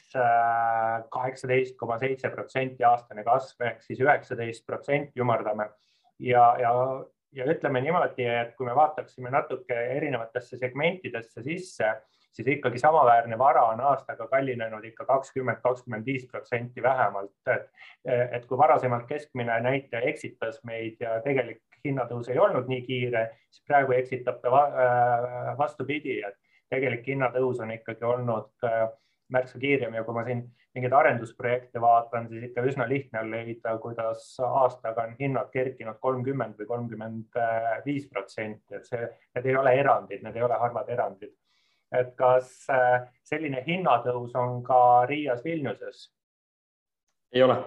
kaheksateist koma seitse protsenti aastane kasv ehk siis üheksateist protsenti ümardame ja, ja, ja ütleme niimoodi, et kui me vaataksime natuke erinevatesse segmentidesse sisse siis ikkagi samaväärne vara on aastaga kallinenud ikka kakskümmend, kakskümmend viis protsenti vähemalt. et, et kui varasemalt keskmine näitaja eksitas meid ja tegelik hinnatõus ei olnud nii kiire, siis praegu eksitab ta äh, vastupidi, et tegelik hinnatõus on ikkagi olnud äh, märksa kiirem ja kui ma siin mingeid arendusprojekte vaatan, siis ikka üsna lihtne on leida, kuidas aastaga on hinnad kerkinud kolmkümmend või kolmkümmend viis protsenti, et see, need ei ole erandid, need ei ole harvad erandid et kas äh, selline hinnatõus on ka Riias Vilniuses? ei ole,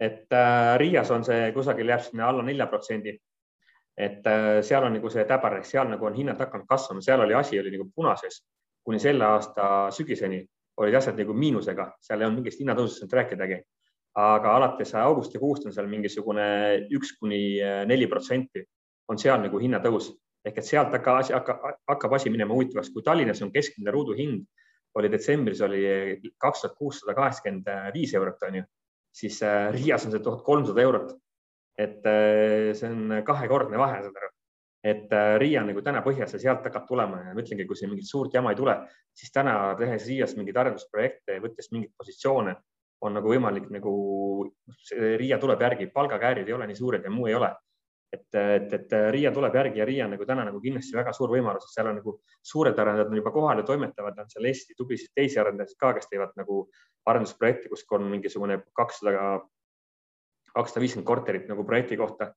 et äh, Riias on see kusagil jääb sinna alla nelja protsendi. et äh, seal on nagu see täbar, seal nagu on hinnad hakanud kasvama, seal oli asi oli nagu punases kuni selle aasta sügiseni olid asjad nagu miinusega, seal ei olnud mingist hinnatõusust rääkidagi. aga alates augustikuust on seal mingisugune üks kuni äh, neli protsenti on seal nagu hinnatõus ehk et sealt hakkab asi, hakkab, asi minema huvitavaks, kui Tallinnas on keskmine ruuduhind oli detsembris oli kaks tuhat kuussada kaheksakümmend viis eurot, on ju, siis äh, Riias on see tuhat kolmsada eurot. et äh, see on kahekordne vahe, saad aru. Et äh, Riia nagu täna põhjas ja sealt hakkab tulema ja ma ütlengi, kui siin mingit suurt jama ei tule, siis täna tehes Riias mingeid arendusprojekte, võttes mingeid positsioone, on nagu võimalik nagu, Riia tuleb järgi, palgakäärid ei ole nii suured ja muu ei ole et, et, et Riia tuleb järgi ja Riia on nagu täna nagu kindlasti väga suur võimalus, et seal on nagu suured arendajad on juba kohal ja toimetavad, on seal Eesti tublisid teisi arendajaid ka, kes teevad nagu arendusprojekti, kus on mingisugune kakssada, kakssada viiskümmend korterit nagu projekti kohta.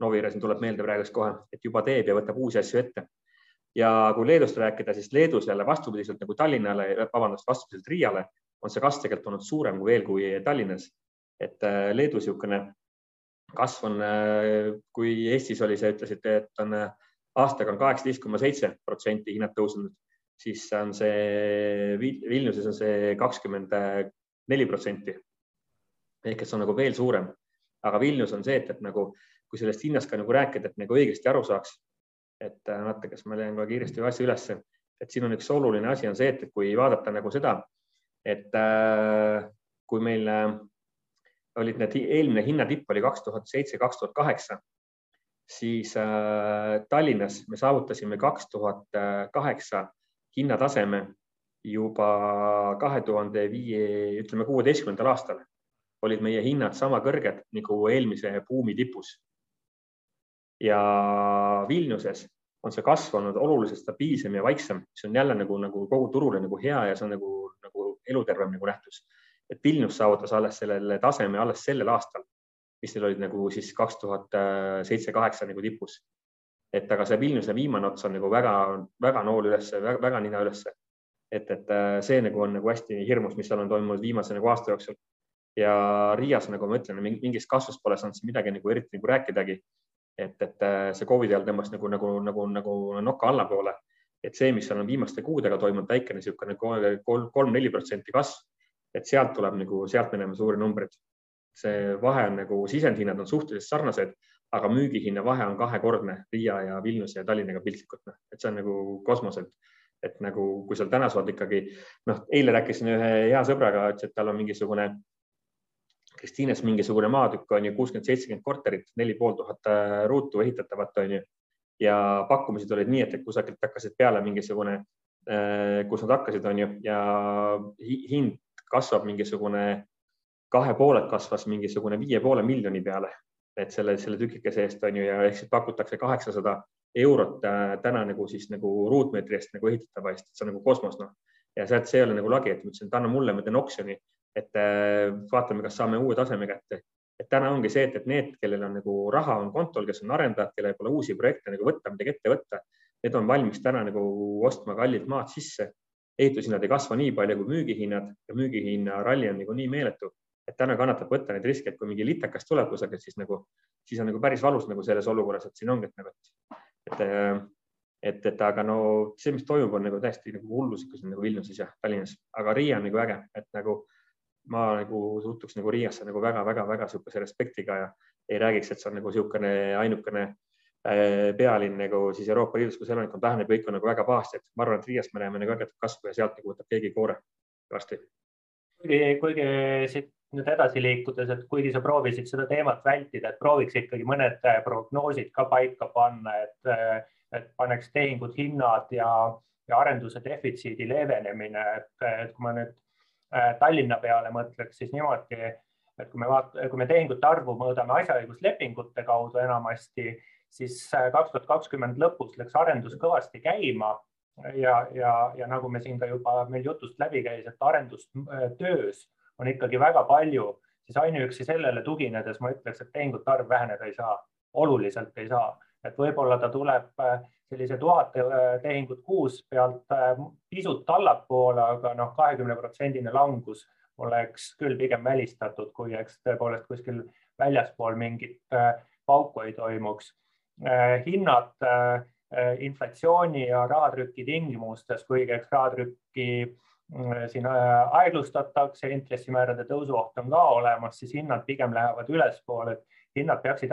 Novire siin tuleb meelde praegust kohe, et juba teeb ja võtab uusi asju ette. ja kui Leedust rääkida, siis Leedus jälle vastupidiselt nagu Tallinnale, vabandust, vastupidiselt Riiale on see kasv tegelikult olnud suurem kui veel kui Tallinnas. et äh, Leedu niisugune kasv on, äh, kui Eestis oli see, ütlesite, et on äh, aastaga on kaheksateist koma seitse protsenti hinnad tõusnud, siis on see Vilniuses on see kakskümmend neli protsenti. ehk et see on nagu veel suurem, aga Vilnius on see, et, et nagu kui sellest hinnast ka nagu rääkida, et nagu õigesti aru saaks, et vaata, kas ma leian kohe kiiresti asja ülesse, et siin on üks oluline asi on see, et kui vaadata nagu seda, et äh, kui meil äh, olid need, eelmine hinnatipp oli kaks tuhat seitse, kaks tuhat kaheksa, siis äh, Tallinnas me saavutasime kaks tuhat kaheksa hinnataseme juba kahe tuhande viie, ütleme kuueteistkümnendal aastal olid meie hinnad sama kõrged nagu eelmise buumi tipus. Ja Vilniuses on see kasv olnud oluliselt stabiilsem ja vaiksem, mis on jälle nagu, nagu kogu turule nagu hea ja see on nagu, nagu elutervem nagu nähtus. et Vilnius saavutas alles sellele taseme alles sellel aastal, mis neil olid nagu siis kaks tuhat seitse, kaheksa nagu tipus. et aga see Vilniuse viimane ots on nagu väga-väga nool ülesse, väga nina ülesse. et, et äh, see nagu on nagu hästi hirmus, mis seal on toimunud viimase nagu aasta jooksul. ja Riias, nagu ma ütlen, mingist kasvust pole saanud siin midagi nagu eriti nagu rääkidagi. Et, et äh, see Covidi ajal tõmbas nagu, nagu, nagu, nagu noka allapoole. Et see, mis seal on viimaste kuudega toimunud, väikene niisugune kolm-neli protsenti kasv, et sealt tuleb nagu, sealt me näeme suuri numbreid. see vahe on nagu, sisendhinnad on suhteliselt sarnased, aga müügihinna vahe on kahekordne Riia ja Vilniuse ja Tallinnaga piltlikult, noh, et see on nagu kosmos, et, et nagu, kui seal täna saad ikkagi, noh, eile rääkisin ühe hea sõbraga, ütles, et tal on mingisugune Kristiines mingisugune maatükk on ju kuuskümmend, seitsekümmend korterit, neli pool tuhat äh, ruutu ehitatavat on ju ja pakkumised olid nii, et kusagilt hakkasid peale mingisugune, äh, kus nad hakkasid, on ju, ja hind kasvab mingisugune, kahe pooled kasvas mingisugune viie poole miljoni peale, et selle, selle tükikese eest on ju ja ehk siis pakutakse kaheksasada eurot äh, täna nagu siis nagu ruutmeetri eest nagu ehitatava eest, see on nagu kosmos noh. ja sealt see ei ole nagu lagi, et ma ütlesin, et anna mulle, ma teen oksjoni, et äh, vaatame, kas saame uue taseme kätte et täna ongi see, et, et need, kellel on nagu raha on kontol, kes on arendajad, kellel pole uusi projekte nagu võtta, midagi ette võtta, need on valmis täna nagu ostma kallilt maad sisse. ehitushinnad ei kasva nii palju kui müügihinnad ja müügihinna ralli on nagu nii meeletu, et täna kannatab võtta neid riske, et kui mingi litekas tuleb kusagilt, siis nagu, siis on nagu päris valus nagu selles olukorras, et siin ongi, et nagu, et, et, et, et aga no see, mis toimub, on nagu täiesti nagu hullus ikka siin nagu Vilniuses ja Tallinnas, aga Riia on nagu äge, et nagu ma nagu suhtuks nagu Riiasse nagu väga-väga-väga niisuguse respektiga ja ei räägiks, et see on nagu niisugune ainukene äh, pealinn nagu siis Euroopa Liidus, kus elanikkond väheneb, kõik on nagu väga pahasti, et ma arvan, et Riiast me näeme nagu ägedat kasvu ja sealt nagu võtab keegi koore varsti. kuigi, kuigi siit nüüd edasi liikudes, et kuigi sa proovisid seda teemat vältida, et prooviks ikkagi mõned äh, prognoosid ka paika panna, et, äh, et paneks tehingud, hinnad ja, ja arenduse defitsiidi leevenemine, et, kui ma nüüd Tallinna peale mõtleks siis niimoodi, et kui me vaatame, kui me tehingute arvu mõõdame asjaõiguslepingute kaudu enamasti, siis äh, kaks tuhat kakskümmend lõpus läks arendus kõvasti käima ja, ja, ja nagu me siin ka juba meil jutust läbi käis, et arendustöös on ikkagi väga palju, siis ainuüksi sellele tuginedes ma ütleks, et tehingute arv väheneda ei saa, oluliselt ei saa, et võib-olla ta tuleb äh, sellise tuhat tehingut kuus pealt äh, pisut allapoole, aga noh, kahekümne protsendine langus oleks küll pigem välistatud, kui eks tõepoolest kuskil väljaspool mingit äh, pauku ei toimuks. hinnad inflatsiooni ja rahatrüki tingimustes, kuigi eks rahatrükki siin aeglustatakse, intressimäärade tõusu oht on ka olemas, siis hinnad pigem lähevad ülespoole, et hinnad peaksid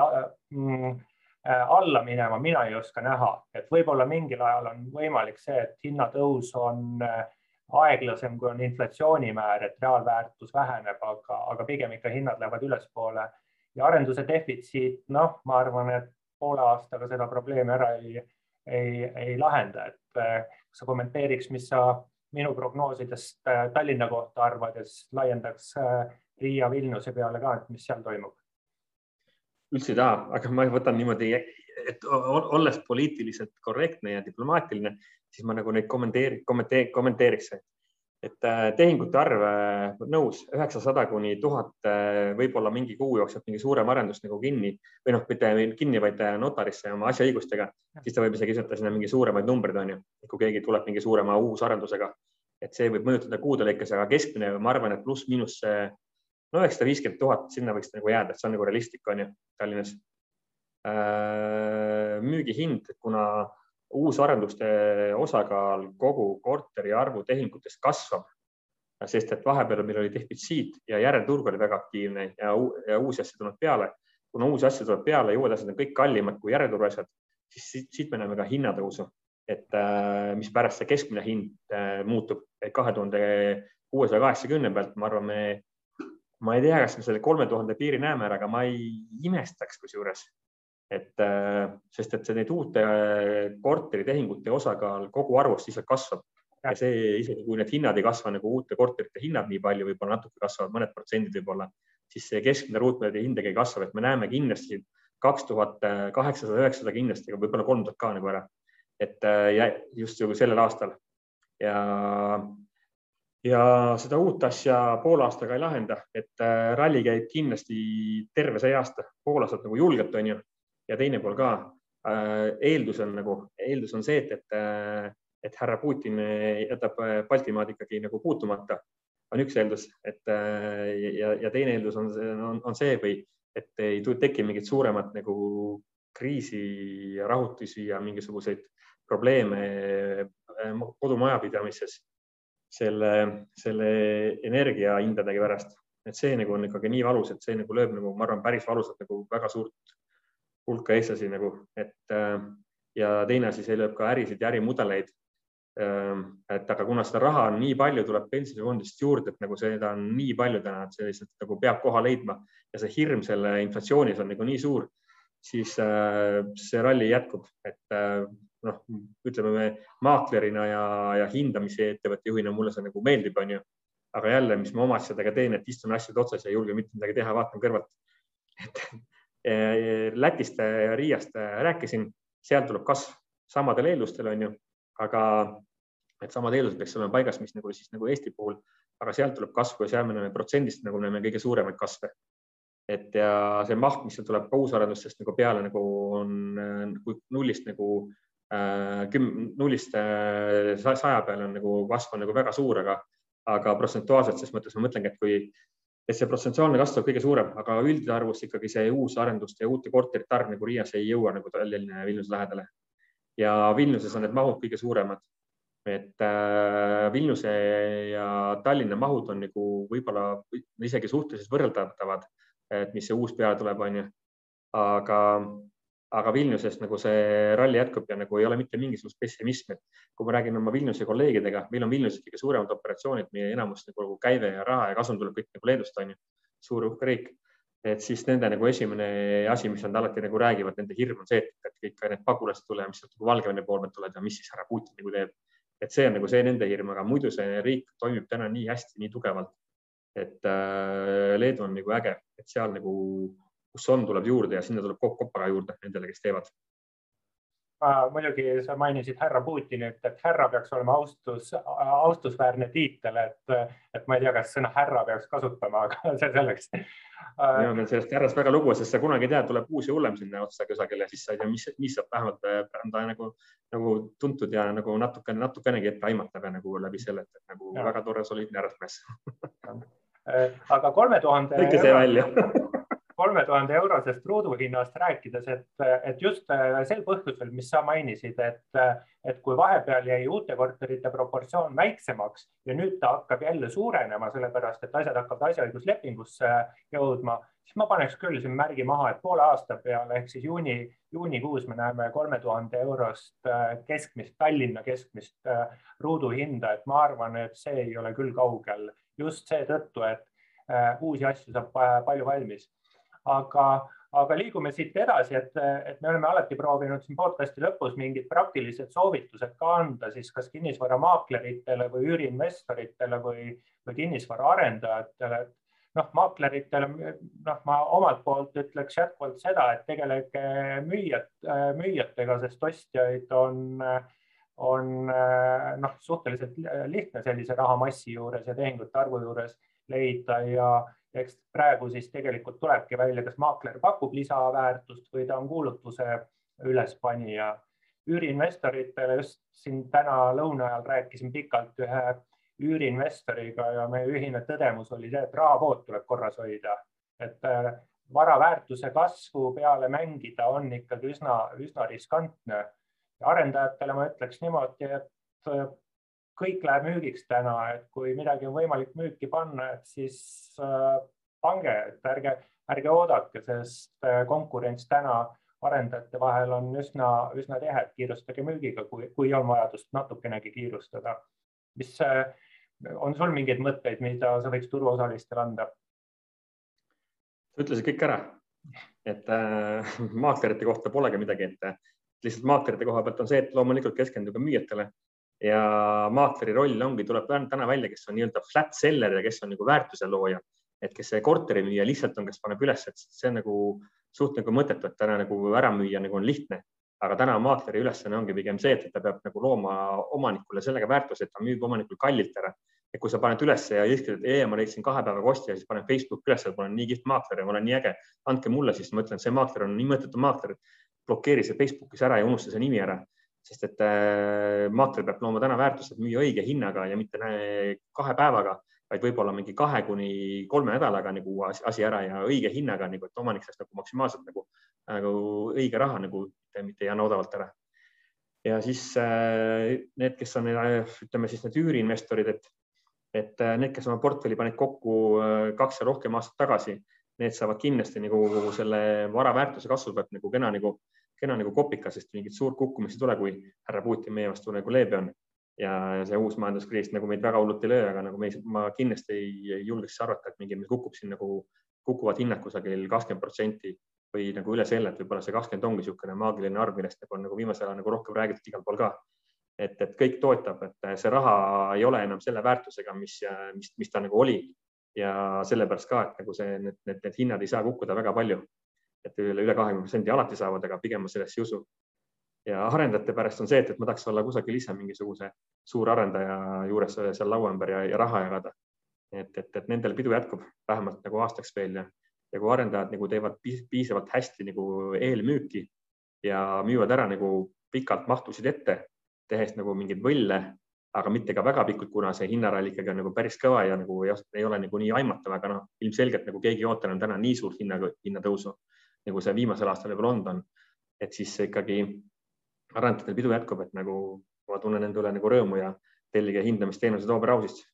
mm, alla minema, mina ei oska näha, et võib-olla mingil ajal on võimalik see, et hinnatõus on äh, aeglasem, kui on inflatsioonimäär, et reaalväärtus väheneb, aga, aga pigem ikka hinnad lähevad ülespoole. Ja arenduse defitsiit, noh, ma arvan, et poole aastaga seda probleemi ära ei, ei, ei lahenda, et äh, kas sa kommenteeriks, mis sa minu prognoosidest Tallinna kohta arvad ja siis laiendaks Riia Vilniuse peale ka, et mis seal toimub? Üldse ei taha, aga ma võtan niimoodi, et olles poliitiliselt korrektne ja diplomaatiline, siis ma nagu neid kommenteeri-, kommenteeri-, kommenteeriks, et äh, tehingute arv äh, nõus üheksasada kuni tuhat, äh, võib-olla mingi kuu jookseb mingi suurem arendus nagu kinni või noh, mitte kinni, vaid notarisse oma asjaõigustega, siis ta võib isegi visata sinna mingi suuremaid numbreid, on ju, kui keegi tuleb mingi suurema uusarendusega, et see võib mõjutada kuude lõikes, aga keskmine, ma arvan, et pluss-miinus no üheksasada viiskümmend tuhat, sinna võiks nagu jääda, see on nagu realistlik, on ju, Tallinnas. müügihind, kuna uusarenduste osakaal kogu korteri arvu tehingutest kasvab, sest et vahepeal meil oli defitsiit ja järelturg oli väga aktiivne ja, ja uusi asju tuleb peale. kuna uusi asju tuleb peale ja uued asjad on kõik kallimad kui järelturu asjad, siis siit, siit me näeme ka hinnatõusu, et äh, mispärast see keskmine hind äh, muutub, et kahe tuhande kuuesaja kaheksakümne pealt, ma arvan, me, ma ei tea, kas me selle kolme tuhande piiri näeme ära, aga ma ei imestaks kusjuures, et äh, sest et see neid uute äh, korteritehingute osakaal kogu arvust lihtsalt kasvab. Ja see isegi kui need hinnad ei kasva nagu uute korterite hinnad nii palju, võib-olla natuke kasvavad mõned protsendid võib-olla, siis see keskmine ruutmeetri hind ikkagi kasvab, et me näeme kindlasti kaks tuhat kaheksasada, üheksasada kindlasti, võib-olla kolm tuhat ka nagu ära. et äh, just nagu sellel aastal. Ja ja seda uut asja poole aastaga ei lahenda, et ralli käib kindlasti terve see aasta, pool aastat nagu julgelt, onju ja teine pool ka. Äh, eeldus on nagu, eeldus on see, et, et, äh, et härra Putin jätab äh, Baltimaad ikkagi nagu puutumata, on üks eeldus, et ja, ja teine eeldus on, on, on see või et ei teki mingit suuremat nagu kriisi ja rahutusi ja mingisuguseid probleeme kodumajapidamises selle, selle energiahindadega pärast, et see nagu on ikkagi nii valus, et see nagu lööb nagu, ma arvan, päris valusalt nagu väga suurt hulka eestlasi nagu, et äh, ja teine asi, see lööb ka ärisid ja ärimudeleid. Ähm, et aga kuna seda raha on nii palju, tuleb pensionifondist juurde, et nagu seda on nii palju täna, et see lihtsalt nagu peab koha leidma ja see hirm selle inflatsioonis on nagu nii suur, siis äh, see ralli jätkub, et äh, noh, ütleme me maaklerina ja, ja hindamise ettevõtte juhina mulle see nagu meeldib, onju. aga jälle, mis ma oma asjadega teen, et istun asjade otsas ja ei julge mitte midagi teha, vaatan kõrvalt. et Eh, Lätist ja Riiast rääkisin, sealt tuleb kasv samadel eeldustel, on ju, aga et samad eeldused peaks olema paigas, mis nagu siis nagu Eesti puhul, aga sealt tuleb kasvu ja seal me näeme protsendist nagu näeme kõige suuremaid kasve. et ja see maht, mis tuleb ka uusarendustest nagu peale nagu on kui nullist nagu küm-, nullist äh, saja peale on nagu kasv on nagu väga suur, aga, aga protsentuaalselt ses mõttes ma mõtlengi, et kui et see protsentuaalne kasv on kõige suurem, aga üldarvus ikkagi see uus arenduste ja uute korterite arv nagu Riias ei jõua nagu Tallinna ja Vilniuse lähedale. ja Vilniuses on need mahud kõige suuremad. et äh, Vilniuse ja Tallinna mahud on nagu võib-olla isegi suhteliselt võrreldavad, et mis see uus peale tuleb, on ju. aga aga Vilniuses nagu see ralli jätkub ja nagu ei ole mitte mingisugust pessimismi, et kui ma räägin oma Vilniuse kolleegidega, meil on Vilniuses kõige suuremad operatsioonid, meie enamus nagu käive ja raha ja kasum tuleb kõik nagu Leedust on ju, suur uhke riik. et siis nende nagu esimene asi, mis nad alati nagu räägivad, nende hirm on see, et kõik need pagulased tulevad, mis sealt nagu Valgevene poole pealt tulevad ja mis siis härra Putin nagu teeb. et see on nagu see nende hirm, aga muidu see riik toimib täna nii hästi, nii tugevalt. et äh, Leedu on nagu äge, et seal nagu kus on, tuleb juurde ja sinna tuleb kopp-koppaga juurde nendele, kes teevad muidugi sa mainisid härra Putinit, et härra peaks olema austus, austusväärne tiitel, et, et ma ei tea, kas sõna härra peaks kasutama, aga see selleks. mina olen sellest härrast väga lugu, sest sa kunagi ei tea, tuleb uus ja hullem sinna otsa kusagile, siis sa ei tea, mis, mis saab, vähemalt on ta nagu, nagu tuntud ja nagu natukene, natukenegi etteaimatav ja nagu läbi selle, et nagu ja. väga tore soliidne härrasmees aga kolme tuhande. lõike see välja kolme tuhande eurosest ruuduhinnast rääkides, et, et just äh, sel põhjusel, mis sa mainisid, et, et kui vahepeal jäi uute korterite proportsioon väiksemaks ja nüüd ta hakkab jälle suurenema, sellepärast et asjad hakkavad asjaõiguslepingusse jõudma, siis ma paneks küll siin märgi maha, et poole aasta peale ehk siis juuni, juunikuus me näeme kolme tuhande eurost äh, keskmist, Tallinna keskmist äh, ruuduhinda, et ma arvan, et see ei ole küll kaugel just seetõttu, et uusi asju saab palju valmis aga, aga liigume siit edasi, et, et me oleme alati proovinud siin podcast'i lõpus mingid praktilised soovitused ka anda siis kas kinnisvaramaakleritele või üüriinvestoritele või, või kinnisvaraarendajatele. noh, maakleritele, noh, ma omalt poolt ütleks jätkuvalt seda, et tegelege müüjad, müüjatega, sest ostjaid on, on noh, suhteliselt lihtne sellise rahamassi juures ja tehingute arvu juures leida ja eks praegu siis tegelikult tulebki välja, kas maakler pakub lisaväärtust või ta on kuulutuse ülespanija. üüriinvestoritele just siin täna lõuna ajal rääkisin pikalt ühe üüriinvestoriga ja meie ühine tõdemus oli see, et rahavood tuleb korras hoida, et äh, vara väärtuse kasvu peale mängida on ikkagi üsna, üsna riskantne. arendajatele ma ütleks niimoodi, et äh, kõik läheb müügiks täna, et kui midagi on võimalik müüki panna, et siis äh, pange, et ärge, ärge oodake, sest äh, konkurents täna arendajate vahel on üsna, üsna tihe, et kiirustage müügiga, kui, kui on vajadust natukenegi kiirustada. mis äh, on sul mingeid mõtteid, mida sa võiks turuosalistele anda? sa ütlesid kõik ära, et äh, maaklerite kohta polegi midagi ette, lihtsalt maaklerite koha pealt on see, et loomulikult keskenduge müüjatele ja maakleri roll ongi, tuleb täna välja, kes on nii-öelda flat seller ja kes on nagu väärtuse looja. et kes see korterimüüja lihtsalt on, kes paneb üles, et see on nagu suht nagu mõttetu, et täna nagu ära müüa nagu on lihtne. aga täna maakleri ülesanne ongi pigem see, et ta peab nagu looma omanikule sellega väärtuse, et ta müüb omanikul kallilt ära. et kui sa paned üles ja ütled, et ma leidsin kahe päevaga ostja, siis panen Facebooki üles, et ma olen nii kihvt maakler ja ma olen nii äge, andke mulle, siis ma ütlen, see maakler on nii mõttetu maakler, blokeeri see Facebookis ära ja unusta see nimi ära sest et äh, maakler peab looma täna väärtust, et müüa õige hinnaga ja mitte kahe päevaga, vaid võib-olla mingi kahe kuni kolme nädalaga nagu asi ära ja õige hinnaga nagu, et omanik saaks nagu maksimaalselt nagu, nagu õige raha nagu mitte ei anna odavalt ära. ja siis äh, need, kes on, ütleme siis need üüriinvestorid, et, et äh, need, kes oma portfelli panid kokku kaks ja rohkem aastat tagasi, need saavad kindlasti nagu selle vara väärtuse kasvu pealt nagu kena nagu kena nagu kopikas, sest mingit suurt kukkumist ei tule, kui härra Putin meie vastu nagu leebe on. ja see uus majanduskriis nagu meid väga hullult ei löö, aga nagu me, ma kindlasti ei julgeks arvata, et mingi, meil kukub siin nagu, kukuvad hinnad kusagil kakskümmend protsenti või nagu üle selle, et võib-olla see kakskümmend ongi niisugune maagiline arv, millest nagu on nagu viimasel ajal nagu rohkem räägitud igal pool ka. et, et kõik toetab, et see raha ei ole enam selle väärtusega, mis, mis, mis ta nagu oli ja sellepärast ka, et nagu see, need, need, need hinnad ei saa kukkuda väga palju et üle, üle kahekümne protsendi alati saavad, aga pigem ma sellesse ei usu. ja arendajate pärast on see, et, et ma tahaks olla kusagil ise mingisuguse suurarendaja juures seal laua ümber ja, ja raha jagada. et, et, et nendel pidu jätkub vähemalt nagu aastaks veel ja, ja kui arendajad nagu teevad piisavalt hästi nagu eelmüüki ja müüvad ära nagu pikalt mahtusid ette, tehes nagu mingeid võlle, aga mitte ka väga pikalt, kuna see hinnarall ikkagi on nagu päris kõva ja nagu ei, ei ole nagu nii aimatav, aga noh, ilmselgelt nagu keegi ei oota enam täna nii suurt hinna, hinnatõusu nagu see viimasel aastal võib-olla olnud on. et siis ikkagi arendajatel pidu jätkub, et nagu ma tunnen enda üle nagu rõõmu ja tellige hindamisteenused Oberhausist.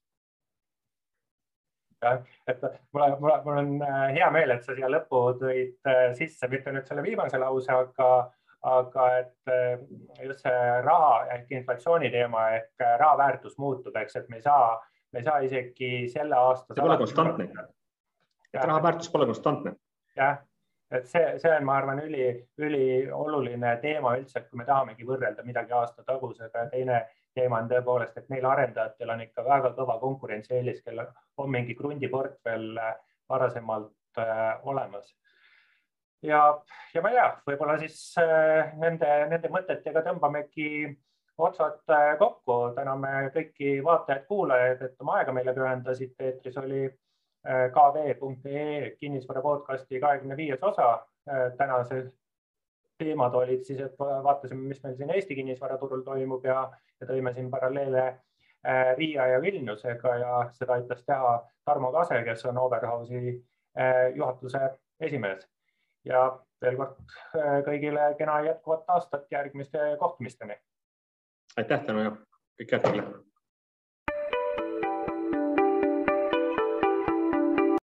jah, et mul on, mul mul on äh, hea meel, et sa siia lõppu tõid äh, sisse, mitte nüüd selle viimase lause, aga, aga et äh, just see raha ehk inflatsiooni teema ehk raha väärtus muutub, eks, et me ei saa, me ei saa isegi selle aasta. see pole konstantne. raha väärtus pole konstantne. jah et see, see on, ma arvan, üli, ülioluline teema üldse, et kui me tahamegi võrrelda midagi aasta tagusega ja teine teema on tõepoolest, et neil arendajatel on ikka väga kõva konkurentsieelis, kellel on mingi krundiportfell äh, varasemalt äh, olemas. ja, ja ma ei tea, võib-olla siis äh, nende, nende mõtetega tõmbamegi otsad äh, kokku, täname kõiki vaatajaid-kuulajaid, et oma aega meile pühendasid. eetris oli kv.ee kinnisvara podcasti kahekümne viies osa. tänased teemad olid siis, et vaatasime, mis meil siin Eesti kinnisvaraturul toimub ja, ja tõime siin paralleele äh, Riia ja Vilniusega ja seda aitas teha Tarmo Kase, kes on Oberhausi äh, juhatuse esimees. ja veel kord äh, kõigile kena jätkuvat aastat järgmiste kohtumisteni. aitäh, Tõnu ja kõike head teile